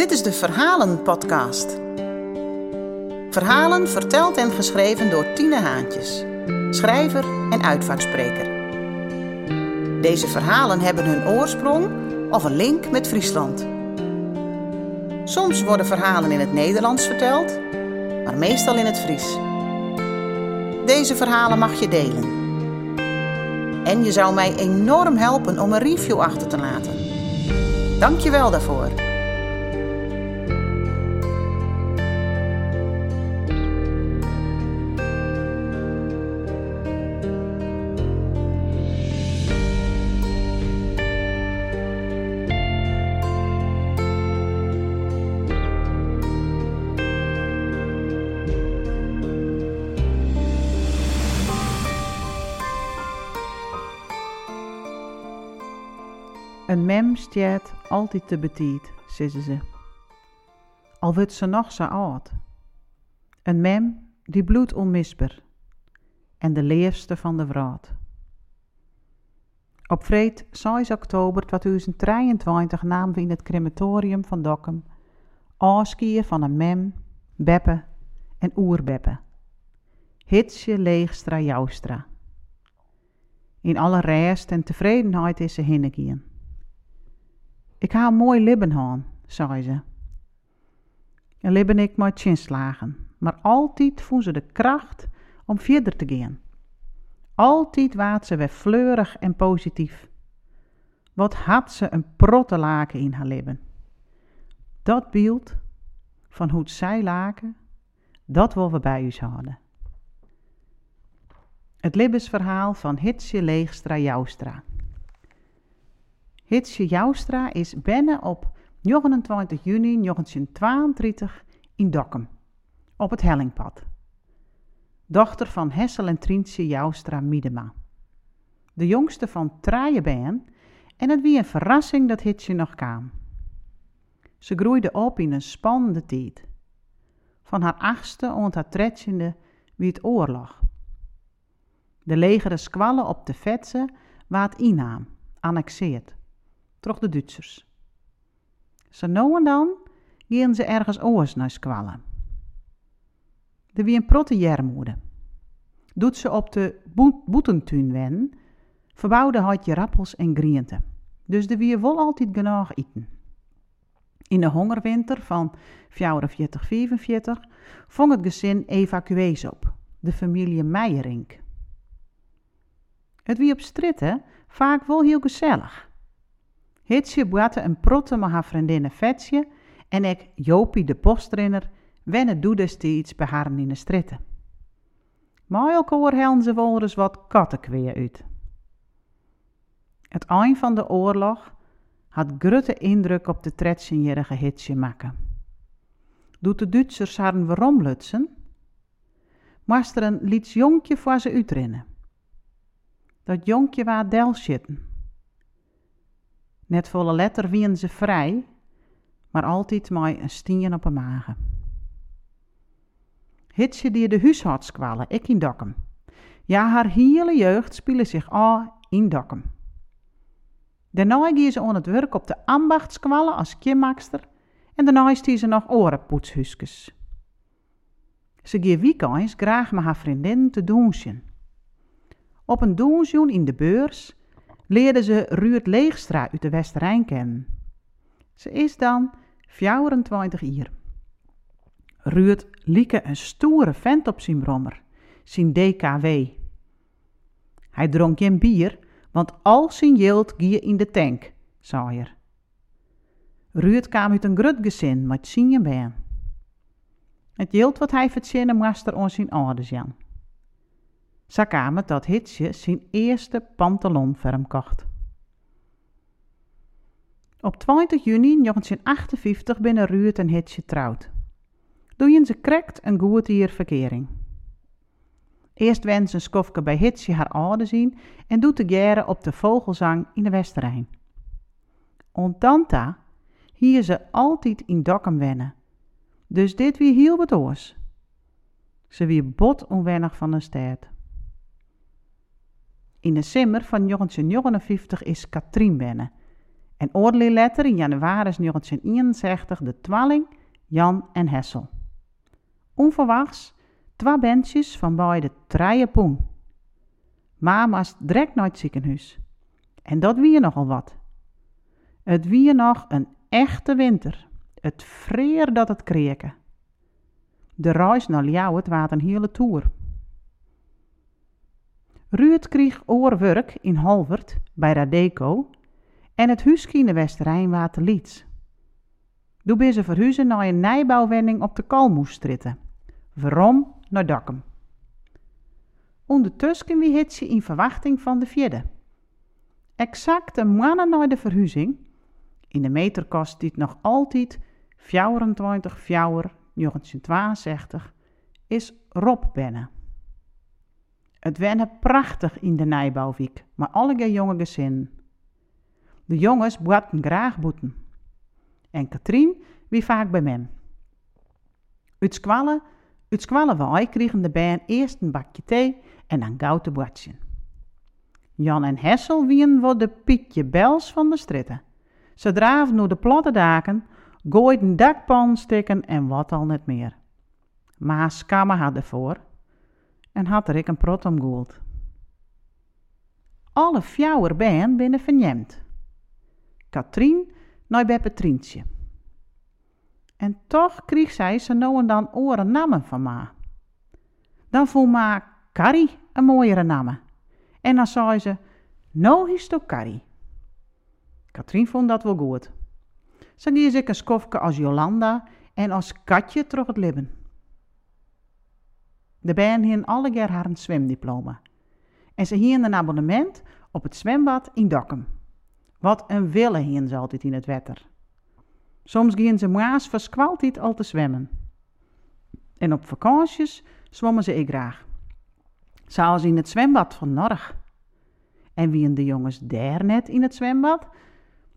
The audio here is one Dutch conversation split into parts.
Dit is de Verhalen-podcast. Verhalen verteld en geschreven door Tine Haantjes, schrijver en uitvaartspreker. Deze verhalen hebben hun oorsprong of een link met Friesland. Soms worden verhalen in het Nederlands verteld, maar meestal in het Fries. Deze verhalen mag je delen. En je zou mij enorm helpen om een review achter te laten. Dank je wel daarvoor. Een mem stiert altijd te betiet, zeggen ze. Al wordt ze nog zo oud. Een mem die bloedt onmisbaar. En de leefste van de wraad. Op vreed 6 oktober 2023 namen we in het crematorium van Dokkum afskier van een mem, Beppe en oerbeppe. Hitsje Leegstra Joustra. In alle rest en tevredenheid is ze hinnegien. Ik ha een mooi libben haan, zei ze. En libben ik met chinslagen, maar altijd voelde ze de kracht om verder te gaan. Altijd waat ze weer fleurig en positief. Wat had ze een protte laken in haar libben. Dat beeld van hoe zij laken, dat willen we bij u hadden. Het libbesverhaal van Hitsje Leegstra Joustra. Hitsje Joustra is binnen op 29 juni 1932 in Dokkum, op het Hellingpad. Dochter van Hessel en Trientje Joustra Miedema. De jongste van traaien ben en het wie een verrassing dat Hitsje nog kwam. Ze groeide op in een spannende tijd. Van haar achtste ont haar wie het oorlog. De legere squallen op de Vetse waard innaam, annexeerd troch de Duitsers. Zo nou en dan gingen ze ergens oors naar squallen. Er wie een protte jermoede. Doet ze op de boetentuin wen, verbouwde had je rappels en grienten. Dus er wie wel altijd genoeg eten. In de hongerwinter van 44-45 vong het gezin evacuees op, de familie Meijerink. Het wie op stritten vaak wel heel gezellig. Hitsje boette een protte met haar vriendin Vetje en ik, Jopie de postrenner, wennen doe destijds bij haar in de stritten. Maar elke helden ze wel eens wat kattenkweer uit. Het eind van de oorlog had grote indruk op de tretsenjerige Hitsje maken. Doet de Duitsers haar waarom lutsen? Maar er een liets jonkje voor ze uitrennen. Dat jonkje waar del zitten. Net volle letter wien ze vrij, maar altijd met een stien op een magen. Hitsje die de huishoudskwallen, ik in Dokkum. Ja, haar hele jeugd spelen zich al in Dokkum. Daarna ging ze aan het werk op de ambachtskwallen als kimmakster en daarna is ze nog orenpoetshuskes. Ze ging weekends graag met haar vriendin te douchen. Op een douchen in de beurs leerde ze Ruud Leegstra uit de Westerijn kennen. Ze is dan 24 jaar. Ruud lieke een stoere vent op zijn brommer, zijn DKW. Hij dronk geen bier, want al zijn geld gie in de tank, zei er. Ruud kwam uit een grut gezin met zijn been. Het geld wat hij verzinnen moest er aan zijn ouders jan. Het dat Hitsje zijn eerste pantalon hem kocht. Op 20 juni 1958 binnen Ruud en Hitsje trouwd. Doe ze krekt een goed hier verkering. Eerst wens een skofke bij Hitsje haar oude zien en doet de geren op de vogelzang in de Westerijn. Ontanta hier ze altijd in Dokkum wennen. Dus dit wie heel wat oors. Ze wie bot onwennig van een stad. In de simmer van 1959 is Katrien binnen. En oorlog letter in januari 1961 de twalling Jan en Hessel. Onverwachts twee bandjes van beide treien poen. Mama's direct naar het ziekenhuis. En dat wie nogal wat. Het wie nog een echte winter. Het vreer dat het kreken. De reis naar Ljouwert waard een hele toer. Ruud kreeg oorwerk in Halvert bij Radeco en het huisje in de Westerijn waard te Lieds. Toen ben ze verhuizen naar een nijbouwwending op de Kalmoestritten. Waarom naar Dakkum. Ondertussen wie het je in verwachting van de vierde. Exact een maand de verhuizing, in de meter kost dit nog altijd 24 fjouwer 1962, is Rob binnen. Het wennen prachtig in de Nijbouwwiek, maar alle jonge gezin. De jongens boeten graag boeten. En Katrien wie vaak bij men. Uit squallen, uit squallen kregen de bijen eerst een bakje thee en dan gauw te. Jan en Hessel wien voor de Pietje Bels van de stritten. Ze draven door de platte daken, gooiden dakpan stikken en wat al net meer. Maar Kammer had ervoor en had er ik een prot om. Alle fjouwer ben binnen verjemd. Katrien naar bij Petrientje. En toch kreeg zij ze nou en dan oren namen van ma. Dan voel ma Carrie een mooiere namen. En dan zei ze, nou is het Carrie. Katrien vond dat wel goed. Ze gies ik een skofke als Jolanda en als Katje terug het libben. De bijen hien alle keer haar een zwemdiploma. En ze hien een abonnement op het zwembad in Dokkum. Wat een wille hien ze altijd in het wetter. Soms gingen ze maas verskwaltijd al te zwemmen. En op vakanties zwommen ze ik graag. Zoals in het zwembad van Norg. En wien de jongens daar net in het zwembad,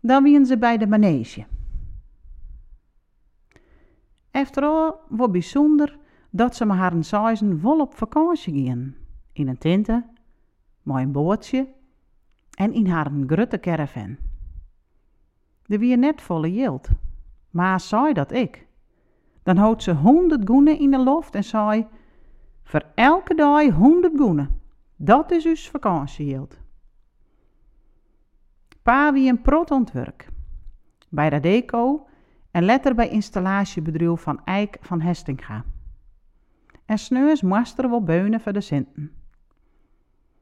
dan wien ze bij de manege. Efterall wat bijzonder dat ze met haar zeizen vol op vakantie gingen. In een tinte, met een bootje en in haar grote caravan. De wie net volle maar zei dat ik. Dan houdt ze honderd goenen in de loft en zei, voor elke dag honderd goenen. Dat is dus vakantiejild. Pa wie een prot ontwerk. Bij Radeco en letter bij installatiebedrijf van Eik van Hestinga. En sneus master wel beunen voor de Sinten.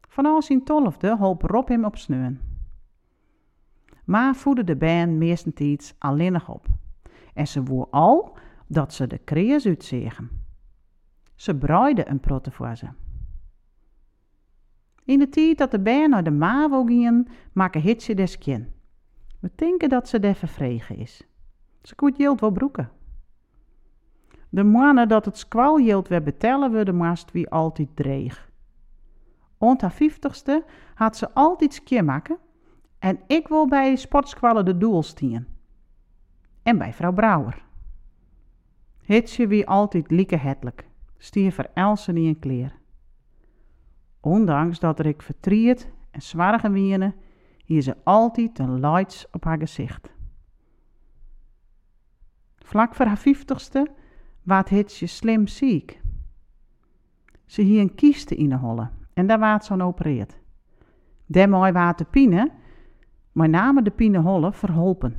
Van zijn tolfde holp Rob hem op sneun. Maar voedde de band meestentijd alleen nog op. En ze woer al dat ze de kreers uitzegen. Ze braaide een protte voor ze. In de tijd dat de band naar de MAVO gingen, maken hitje des kin. We denken dat ze de vervregen is. Ze koet jild wel broeken. De mannen dat het squaljild we betellen we de mast wie altijd dreig. Ont haar vijftigste had ze altijd skje maken en ik wil bij sportsquallen de doel stien. En bij vrouw Brouwer. Hitsje wie altijd lieke hetelijk, stier voor Elsen in een kleer. Ondanks dat er vertriet en zwarge wiene, hier ze altijd een lights op haar gezicht. Vlak voor haar vijftigste waard hitsje slim ziek. Ze hier een kieste in de holle en daar waard zo'n opereerd. Daarmee waard de pine, maar namen de pine holle verholpen.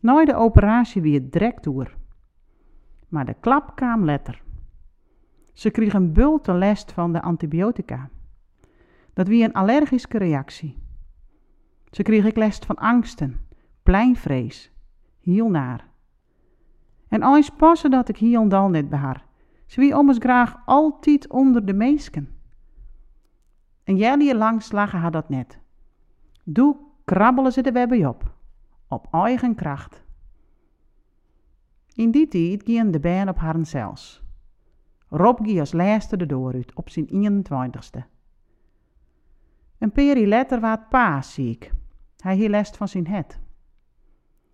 Na de operatie wie het direct door. Maar de klap kwam letter. Ze kreeg een bulte van de antibiotica. Dat wie een allergische reactie. Ze kreeg ik lest van angsten, pleinvrees, heel naar. En eens passen dat ik hier en dan net bij haar. Ze wie ommers graag altijd onder de meesken. En jij langs lagen haar dat net. Doe krabbelen ze de webben op. Op eigen kracht. In die tijd gingen de bijen op haar zelfs. Rob ging als laatste de door uit op zijn 21ste. Een peri later waard pa ziek. Hij hield van zijn het.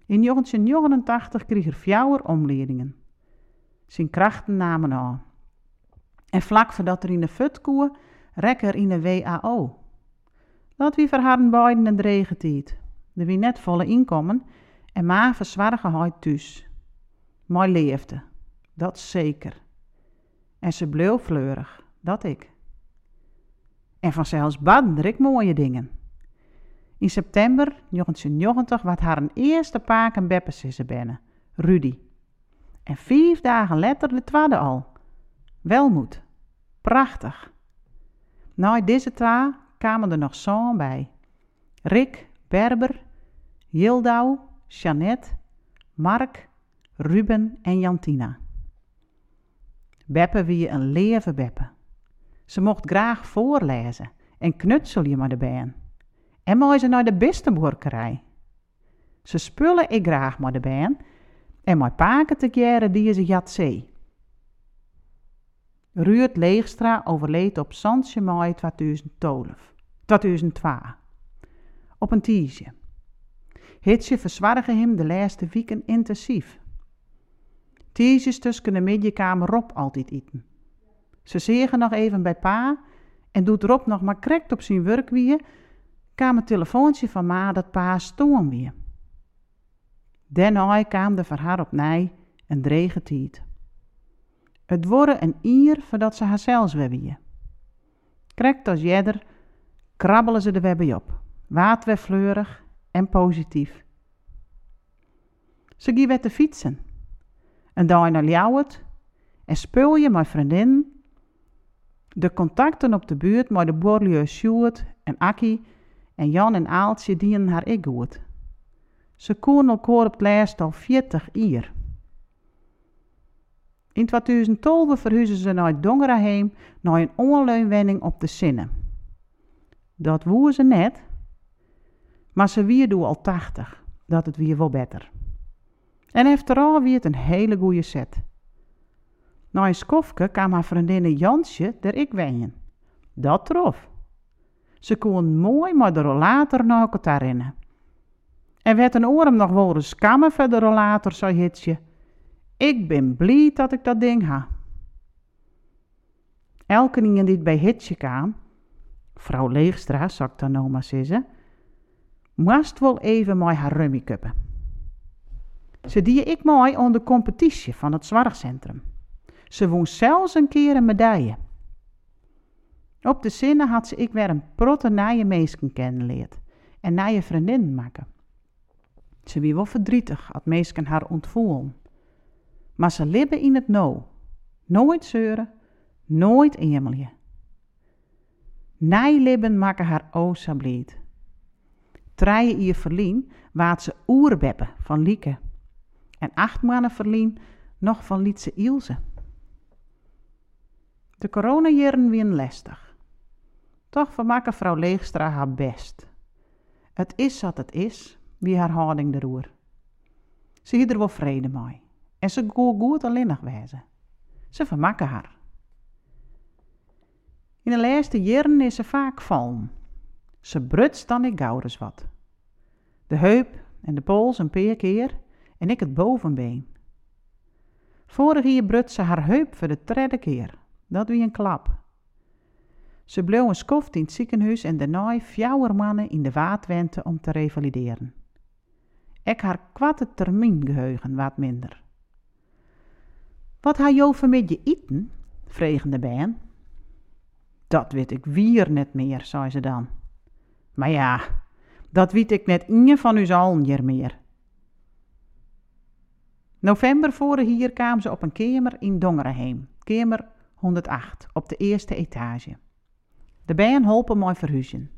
In 1989 kreeg er fjouwer omleidingen. Zijn krachten namen aan. En vlak voordat er in de futkoe rek er in de WAO. Dat wie haar beiden een dregetiet. Er wie net volle inkomen en ma verzwargen hij thuis. Mooi leefde, dat zeker. En ze bleef fleurig, dat ik. En vanzelfs baden ik mooie dingen. In september 1990 wat haar een eerste paak en beppen ze binnen, Rudy. En vijf dagen later de tweede al. Welmoed. Prachtig. Nou, deze twee kwamen er nog zo'n bij. Rick, Berber, Jildau, Jeannette, Mark, Ruben en Jantina. Beppe wie een leven Beppe. Ze mocht graag voorlezen en knutsel je maar de ben. En mooi ze naar de beste borkerij. Ze spullen ik graag maar de ben en mijn paken te keren die ze jat zee. Ruud Leegstra overleed op Sansje mei 2012. 2002. Op een tiesje. Hitsje verzwargen hem de laatste weken intensief. Tiesjes tussen de middenkamer op altijd eten. Ze zeggen nog even bij pa en doet Rob nog maar krekt op zijn werk wie, kwam een telefoontje van ma dat pa stoom weer. Daarna kwam de voor haar op nij een drege tijd. Het worden een ier voordat ze haarzelfs weer wie. Krekt als jedder krabbelen ze de webbe op, waterfleurig en positief. Ze gaan te fietsen. En dan naar Ljouwert en speel je met vriendin de contacten op de buurt met de Borlieu Sjoerd en Akkie en Jan en Aaltje dienen haar ik goed. Ze koen elkaar op het al 40 jaar. In 2012 verhuizen ze naar Dongera heen naar een onleunwenning op de Zinnen. Dat woe ze net, maar ze wie doe al 80, dat het weer wel beter. En efterall wie het een hele goede set. Na een skofke kwam haar vriendin Jansje der ik wenjen. Dat trof. Ze kon mooi maar de rollator naar elkaar rennen. En werd een oorem nog wel eens kammen voor de rollator, zei Hitsje. Ik ben blij dat ik dat ding ha. Elke die bij Hitsje kwam, vrouw Leegstra, zag dan nou maar zeggen, moest wel even mooi haar rummy kuppen. Ze die ik mooi onder de competitie van het zorgcentrum. Ze won zelfs een keer een medaille. Op de zinnen had ze ik weer een protte naaie meesken kennenleerd en naaie vriendin maken. Ze wie wel verdrietig had meesken haar ontvoelen. Maar ze libben in het no. Nooit zeuren, nooit emelje. Nijlibben maken haar o sableed. Trije je verlien waat ze oerbeppen van Lieke. En acht maanden verlien nog van Lietse Ilse. De coronajaren wien lastig. Toch vermaken vrouw Leegstra haar best. Het is wat het is, wie haar houding de roer. Ze hield er wel vrede mee. En ze goe goed alleenig wezen. Ze vermaken haar. In de laatste jaren is ze vaak vallen. Ze brutst dan ik gouders wat. De heup en de pols een paar keer en ik het bovenbeen. Vorig jaar brutst ze haar heup voor de derde keer. Dat wie een klap. Ze bleef een skoft in het ziekenhuis en daarna fjouwer mannen in de waadwente om te revalideren. Ik haar kwatte termijngeheugen wat minder. Wat ha jo vanmiddag eten? vregen de ben. Dat weet ik wier net meer, zei ze dan. Maar ja, dat weet ik net inje van u allen meer. November vorig hier kwam ze op een kamer in Dongerenheem, kamer 108, op de eerste etage. De bijen holpen mooi verhuizen.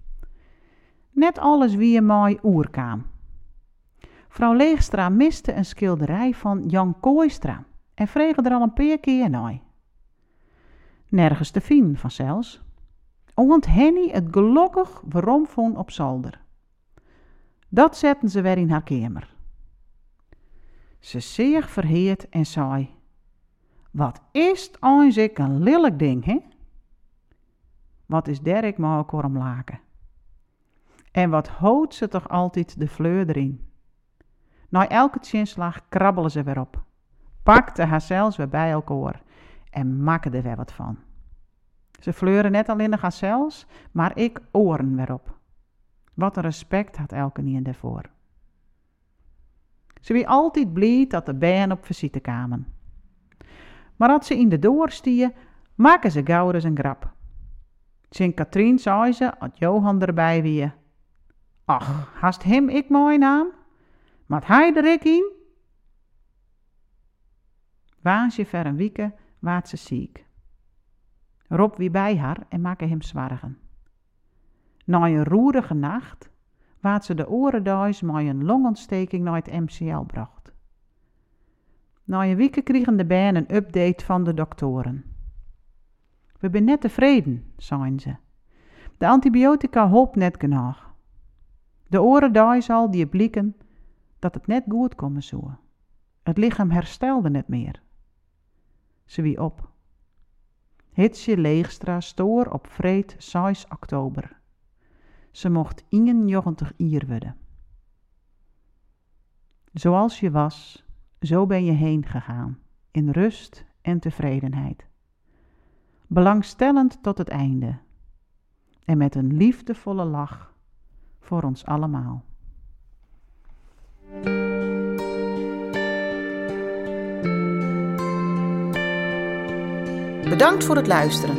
Net alles wie mooi oer kwam. Vrouw Leegstra miste een schilderij van Jan Kooistra en vreeg er al een paar keer naar. Nergens te vinden vanzelfs. Want Henny het gelukkig waarom vond op zolder. Dat zetten ze weer in haar kamer. Ze zeer verheerd en zei: Wat is het een lelijk ding, hè? Wat is Derek maar ook om laken? En wat houdt ze toch altijd de fleur erin? Na elke chinslag krabbelen ze weer op pakte haar zelfs weer bij elkaar en maakte er weer wat van. Ze fleuren net alleen nog zelfs, maar ik oren weer op. Wat een respect had elke niet daarvoor. Ze wie altijd blij dat de band op visite kwamen. Maar als ze in de door stien, maken ze gauw eens een grap. Sint Katrien zei ze, als Johan erbij wie. Ach, hast hem ik mooi naam? Mat hij er ik in? Ver een wieke waard ze ziek. Rob wie bij haar en maakte hem zwargen. Na een roerige nacht waard ze de orenduis met een longontsteking naar het MCL bracht. Na een week kregen de bijen een update van de doktoren. We zijn net tevreden, zeiden ze. De antibiotica holp net genoeg. De oren al die blikken dat het net goed komen zou. Het lichaam herstelde net meer. Ze wie op. Hitsje Leegstra stoor op vreed 6 oktober. Ze mocht 91 ier worden. Zoals je was, zo ben je heen gegaan, in rust en tevredenheid. Belangstellend tot het einde. En met een liefdevolle lach voor ons allemaal. Bedankt voor het luisteren.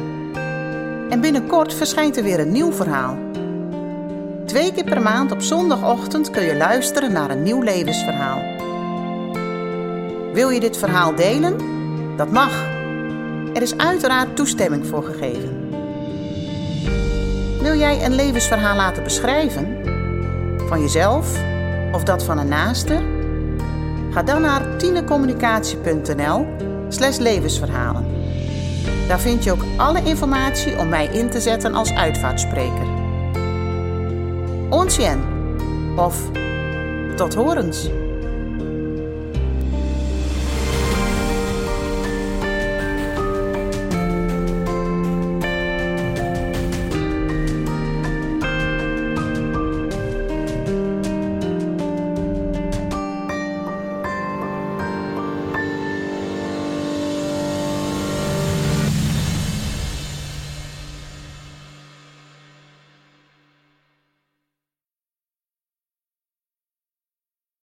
En binnenkort verschijnt er weer een nieuw verhaal. Twee keer per maand op zondagochtend kun je luisteren naar een nieuw levensverhaal. Wil je dit verhaal delen? Dat mag. Er is uiteraard toestemming voor gegeven. Wil jij een levensverhaal laten beschrijven? Van jezelf of dat van een naaste? Ga dan naar tinecommunicatie.nl slash levensverhalen. Daar vind je ook alle informatie om mij in te zetten als uitvaartspreker. Onsjen of tot horens.